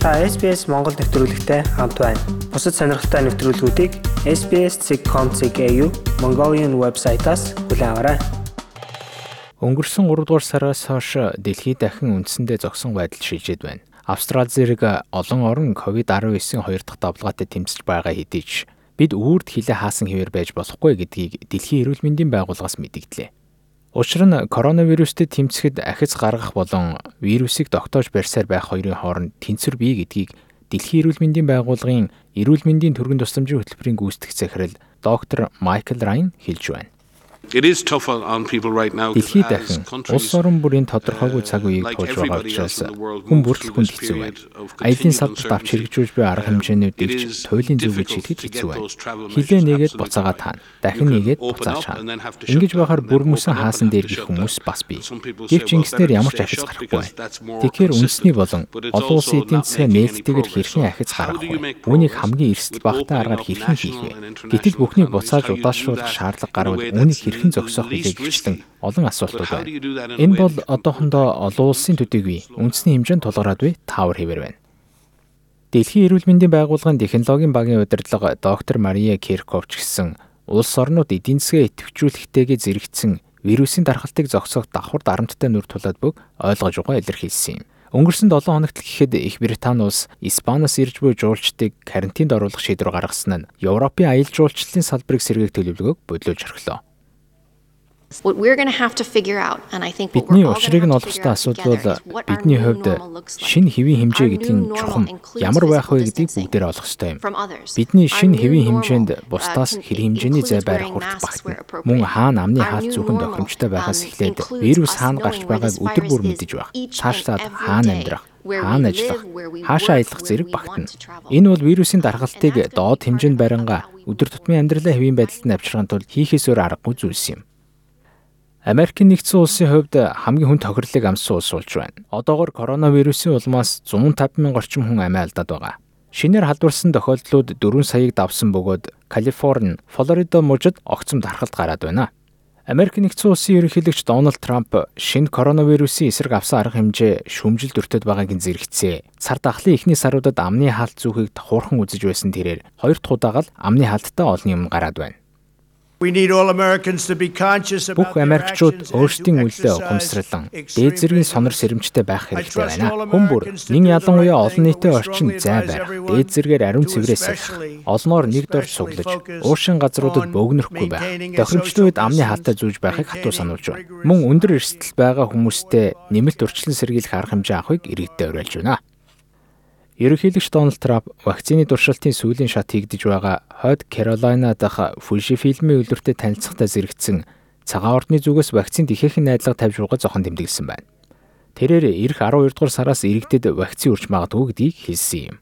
Та SBS Монгол нэвтрүүлэгтэй хамт байна. Бусад сонирхолтой нэвтрүүлгүүдийг SBS.com.cg Mongolian вебсайтаас хүлээн аваарай. Өнгөрсөн 3 дугаар сараас хойш дэлхийд дахин үндсэндээ зогсон байдал шилжээд байна. Австрали зэрэг олон орн COVID-19 хоёр дахь давлгаатай тэмцэж байгаа хэдий ч бид үүрд хилээ хаасан хэвээр байж болохгүй гэдгийг Дэлхийн эрүүл мэндийн байгууллагаас мэдгдлээ. Учир нь коронавирустэй тэмцэхэд ахиц гаргах болон вирусыг тогтоож барьсаар байх хоёрын хооронд тэнцвэр бий гэдгийг Дэлхийн эрүүл мэндийн байгууллагын эрүүл мэндийн төргөн тусламжийн хөтөлбөрийн гүйцэтгэх захирал доктор Майкл Райн хэлж байна. Дэлхийд дахин улс орон бүрийн тодорхойгүй цаг үеийг туулж байгаа учраас хүн бүртэл хүнд хэцүү байна. Аялын салбарт авч хэрэгжүүлж буй арга хэмжээнүүд дэвж туйлын зүг гэж хэлэхэд хэцүү байна. Хилээ нэгээд буцаагаа таана. Дахин нэгээд буцааж хаана. Ингэж байхаар бүр мөсөн хаасан дээр гих хүмүүс бас бий. Гэвч ингэснээр ямар ч ахиц гарахгүй байна. Тэгэхээр үндэсний болон олон улсын эдийн засгийн нээлттэйгээр хэрхэн ахиц гаргах вэ? Үүнийг хамгийн эрсдэл багтаа аргаар хэрхэн хийх вэ? Гэтэл бүхнийг буцааж удаашруулах шаардлага гарвал үүнийг хэрхэн хэрхэн зогсоох вэ гэхчлэн олон асуултууд байна. Энэ бол одоохондоо олон улсын төдийгүй үндэсний хэмжээнд тулгараад буй таавар хэвээр байна. Дэлхийн эрүүл мэндийн байгууллагын технологийн багийн удирдлага доктор Мария Кирков ч гэсэн улс орнууд эдийн засгаа идэвхжүүлэхтэйгээ зэрэгцсэн вирусын дархалтыг зогсоох давхар дарамттай нүр тулаад бүг ойлгож байгаа илэрхийлсэн юм. Өнгөрсөн 7 хоногт гэхэд Их Британи улс Испаниас ирж буй жуулчдыг карантинд оруулах шийдвэр гаргасан нь Европын аялал жуулчлалын салбарыг сэргээх төлөвлөгөөг бодлуулж орхилоо. Бидний учрыг нь олох ёстой асуудал бол бидний хувьд шинэ хэвийн хэмжээ гэдэг нь чухам ямар байх вэ гэдгийг бүгдээр олох ёстой юм. Бидний шинэ хэвийн хэмжээнд бусдаас хэр хэмжээний зай байрах хүртэл багтана. Мөн хаана амны хаалт зөвхөн тохиромжтой байгаас эхлээд вирус хаана гарч байгааг өдөр бүр мэдэж байх. Цаашлаад хаана амьдрах хаана ажиллах, хаашаа аялах зэрэг багтана. Энэ бол вирусын даргалтыг доод хэмжээнд баринга өдөр тутмын амьдралаа хэвийн байдалд нь авчрахын тулд хийхээс өөр аргагүй зүйлс юм. Америкийн нэгдсэн улсын хувьд хамгийн хүн тохирлыг амссан улс болж байна. Одоогор коронавирусын улмаас 150 мянган орчим хүн амиа алдаад байгаа. Шинээр халдварсан тохиолдлууд 4 саяыг давсан бөгөөд Калифорни, Флорида мужид огцом дархалт гараад байна. Америк нэгдсэн улсын ерөнхийлөгч Дональд Трамп шинэ коронавирусын эсрэг авсан арга хэмжээ шүүмжил дүртэд байгааг зэрэгцээ. Сар дахлын эхний саруудад амны хаалт зүүхийг хуурхан үзэж байсан тэрээр хоёр дахь удаага л амны хаалттай олон юм гараад байна. Бүх Америкчууд өөрсдийн үйлдэл ухамсарлан дээд зэргийн сонор сэрэмжтэй байх хэрэгтэй байна. Хүмүүр нин ялангуяа олон нийтийн орчин зай барих, дээд зэргээр ариун цэврээс салах, олноор нэг дор суглаж, уушин газруудад бөөгнөхгүй байх, тохиромжтой үед амны хаалтаа зүүж байхыг хатуу сануулж байна. Мөн өндөр эрсдэл байгаа хүмүүстээ нэмэлт урьдчилан сэргийлэх арга хэмжээ авахыг иргэдэд уриалж байна. Ерөнхийлөгч Дональд Трамп вакцины туршилтын сүүлийн шат хийгдэж байгаа Хойд Каролина дахь Фужифилмийн үлрэлтэд танилцахтаа зэрэгцсэн цагаан ордны зүгээс вакцинд ихээхэн найдлага тавьж байгаа зохон тэмдэглэсэн байна. Тэрээр эх 12 дугаар сараас иргэдэд вакцины үрж магадгүй гэдгийг хэлсэн юм.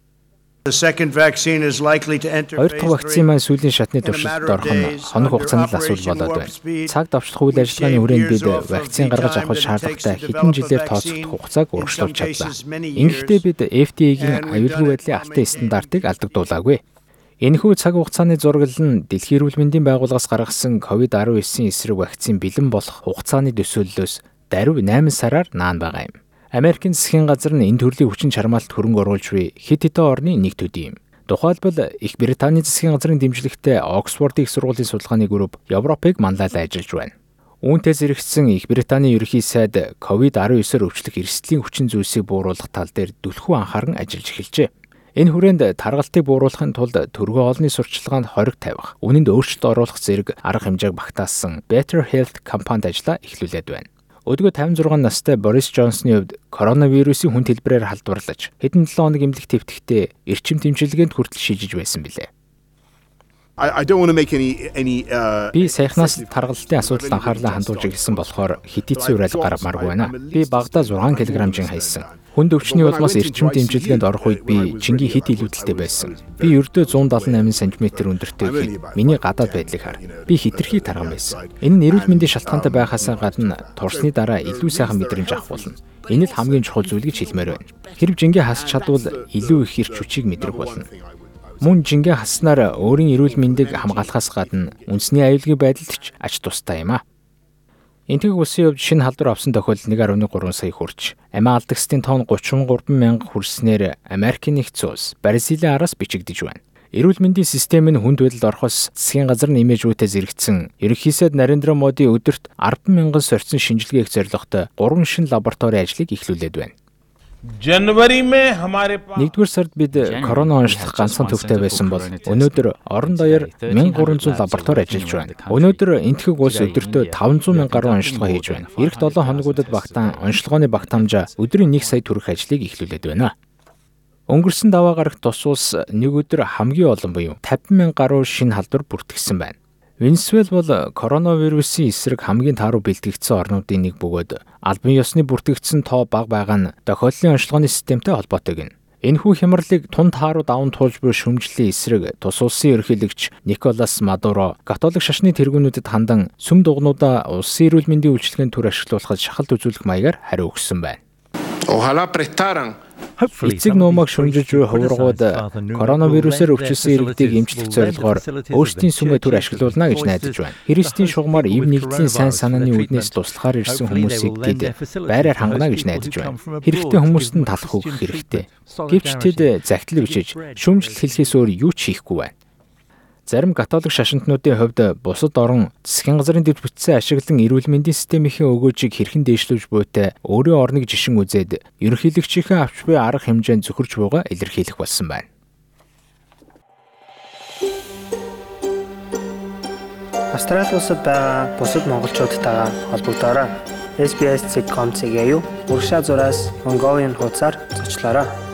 Хоёр дахь вакцины маань сүүлийн шатны туршилтад орох нь хоног хугацаанд л асуудал болоод байна. Цаг давчлах үйл ажиллагааны хүрээнд бид вакцин гаргаж авах шаардлагатай хэдэн жилээр тооцогдох хугацааг урагшлуулж чадлаа. Ингэхдээ бид FDA-гийн аюулгүй байдлын алтан стандартыг алдагдуулаагүй. Энэхүү цаг хугацааны зургал нь Дэлхийн эрүүл мэндийн байгууллагаас гаргасан COVID-19 эсрэг вакцин бэлэн болох хугацааны төсөөллөөс даруй 8 сараар наан байгаа юм. Америкийн засгийн газар нь энэ төрлийн хүчин чармаалт хөрөнгө оруулж буй хэд хэдэн орны нэг төдий юм. Тухайлбал Их Британий засгийн газрын дэмжлэгтэй Оксфорд их сургуулийн судалгааны групп Европыг манлайлан ажиллаж байна. Үүнтэй зэрэгцсэн Их Британий ерөнхий сайд COVID-19-оор өвчлөх эрсдлийн хүчин зүйлсийг бууруулах тал дээр түлхүү анхааран ажиллаж эхэлжээ. Энэ хүрээнд таргалтыг бууруулахын тулд төргөө олонний сурчлагаанд хориг тавих, үнэнд өөрчлөлт оруулах зэрэг арга хэмжээг багтаасан Better Health компанид ажиллаа эхлүүлээд байна. Өдгөө 56 настай Борис Джонсны хувьд коронавирусын хүн хэлбэрээр халдварлаж хэдэн 7 хоног эмнэлэг твтгтээ эрчим тэмчилгээнд хүртэл шийдэж байсан билээ. Uh Би саяхнаас таргалтын асуудалд анхаарлаа хандуулж ирсэн болохоор хитийцэн уриал гармааргүй байна. Би багада 6 кг хайсан. Хүнд өвчний улмаас эрчим дэмжлэгэнд орох үед би чингийн хит илүүдэлтэй байсан. Би ердөө 178 см өндөртэй гэхэд миний гадаад байдлыг хар. Би хитрхи тарган байсан. Энэ нь эрүүл мэндийн шалтгаантай байхаас гадна турсны дараа илүү сайхан мэдрэмж авах болно. Энэ л хамгийн чухал зүйл гэж хэлмээр байна. Хэрв жингээ хасч чадвал илүү их эрч хүчийг мэдрэх болно. Мөн жингээ хаснаар өөрийн эрүүл мэндийг хамгаалахаас гадна үндэсний аюулгүй байдалд ч ач тустай юм а. Энтэг улсын хувьд шинэ халдвар авсан тохиолдол 1.3 сая хүрч, амиа алдагсдын тоон 33 мянга хүрснээр Америкийн нэгдсэн улс Бразилийн араас бичигдэж байна. Эрүүл мэндийн систем нь хүнд байдалд орохоос засгийн газар нь имижүүтээ зэрэгцсэн. Ерөнхийсэд Нарендра Моди өдөрт 10 мянган сорьцсон шинжилгээх зорилготой 3 шин лаборатори ажлыг эхлүүлээд байна. Нэгдүгээр сард бид корона онцлох ганцхан төвтэй байсан бол өнөөдөр орон даяар 1300 лаборатори ажиллаж байна. Өнөөдөр энтгэг улс өдөртөө 500 мянга гаруй онцлогоо хийж байна. Ирэх 7 хоногудад багтаан онцлогооны багт хамжаа өдрийн 1 сая төгрөг ажлыг эхлүүлээд байна. Өнгөрсөн даваа гарагт тус улс нэг өдөр хамгийн олон буюу 50 мянга гаруй шинэ халдвар бүртгэсэн байна. Венесуэл бол коронавирусын эсрэг хамгийн тааруу бэлтгэгдсэн орнуудын нэг бөгөөд албан ёсны бүртгэгдсэн тоо бага байгаа нь тохиолдлын онцлогооны системтэй холбоотой гин. Энэхүү хямралыг тун тааруу даван туулж буй шүмжлэлийн эсрэг тус улсын ерөнхийлөгч Николас Мадуро католик шашны тэргүүнүүдэд хандан сүм дугнуудаа улсын эрүүл мэндийн үйлчилгээний төр ашиглуулахад шахалт үзүүлэх маягаар хариу өгсөн байна. Ojalá prestaran Эцэг нуумаг шүмжиж буй хувиргууд коронавирусээр өвчлсөн иргэдийг эмчлэх зорилгоор өөрсдийн сүмээ төр ашиглуулна гэж найдаж байна. Христийн шугамар эв нэгдлийн сайн санааны үднээс туслахаар ирсэн хүмүүсийг тэд байраар хангана гэж найдаж байна. Хэрэгтэй хүмүүст нь талах өгөх хэрэгтэй. Гэвч тэд загтал бичиж шүмжил хэлхээс өөр юу ч хийхгүй байна. Зарим католик шашинтнуудын хувьд бусад орон засгийн газрын дэвж бүтсэн ашиглан эрүүл мэндийн системийн өгөөжийг хэрхэн дээшлүүлж буйтай өөрийн орныг жишин үзээд ерөнхийлөгчийнхээ авч буй арга хэмжээнд зөвхөрч буйгаа илэрхийлэх болсон байна. Австрали улсад байгаа бусад монголчуудтайгаа холбогдоорой. SBS.com.cg-ийг урагшаа зураас Mongolian хуудасаар зочлоорой.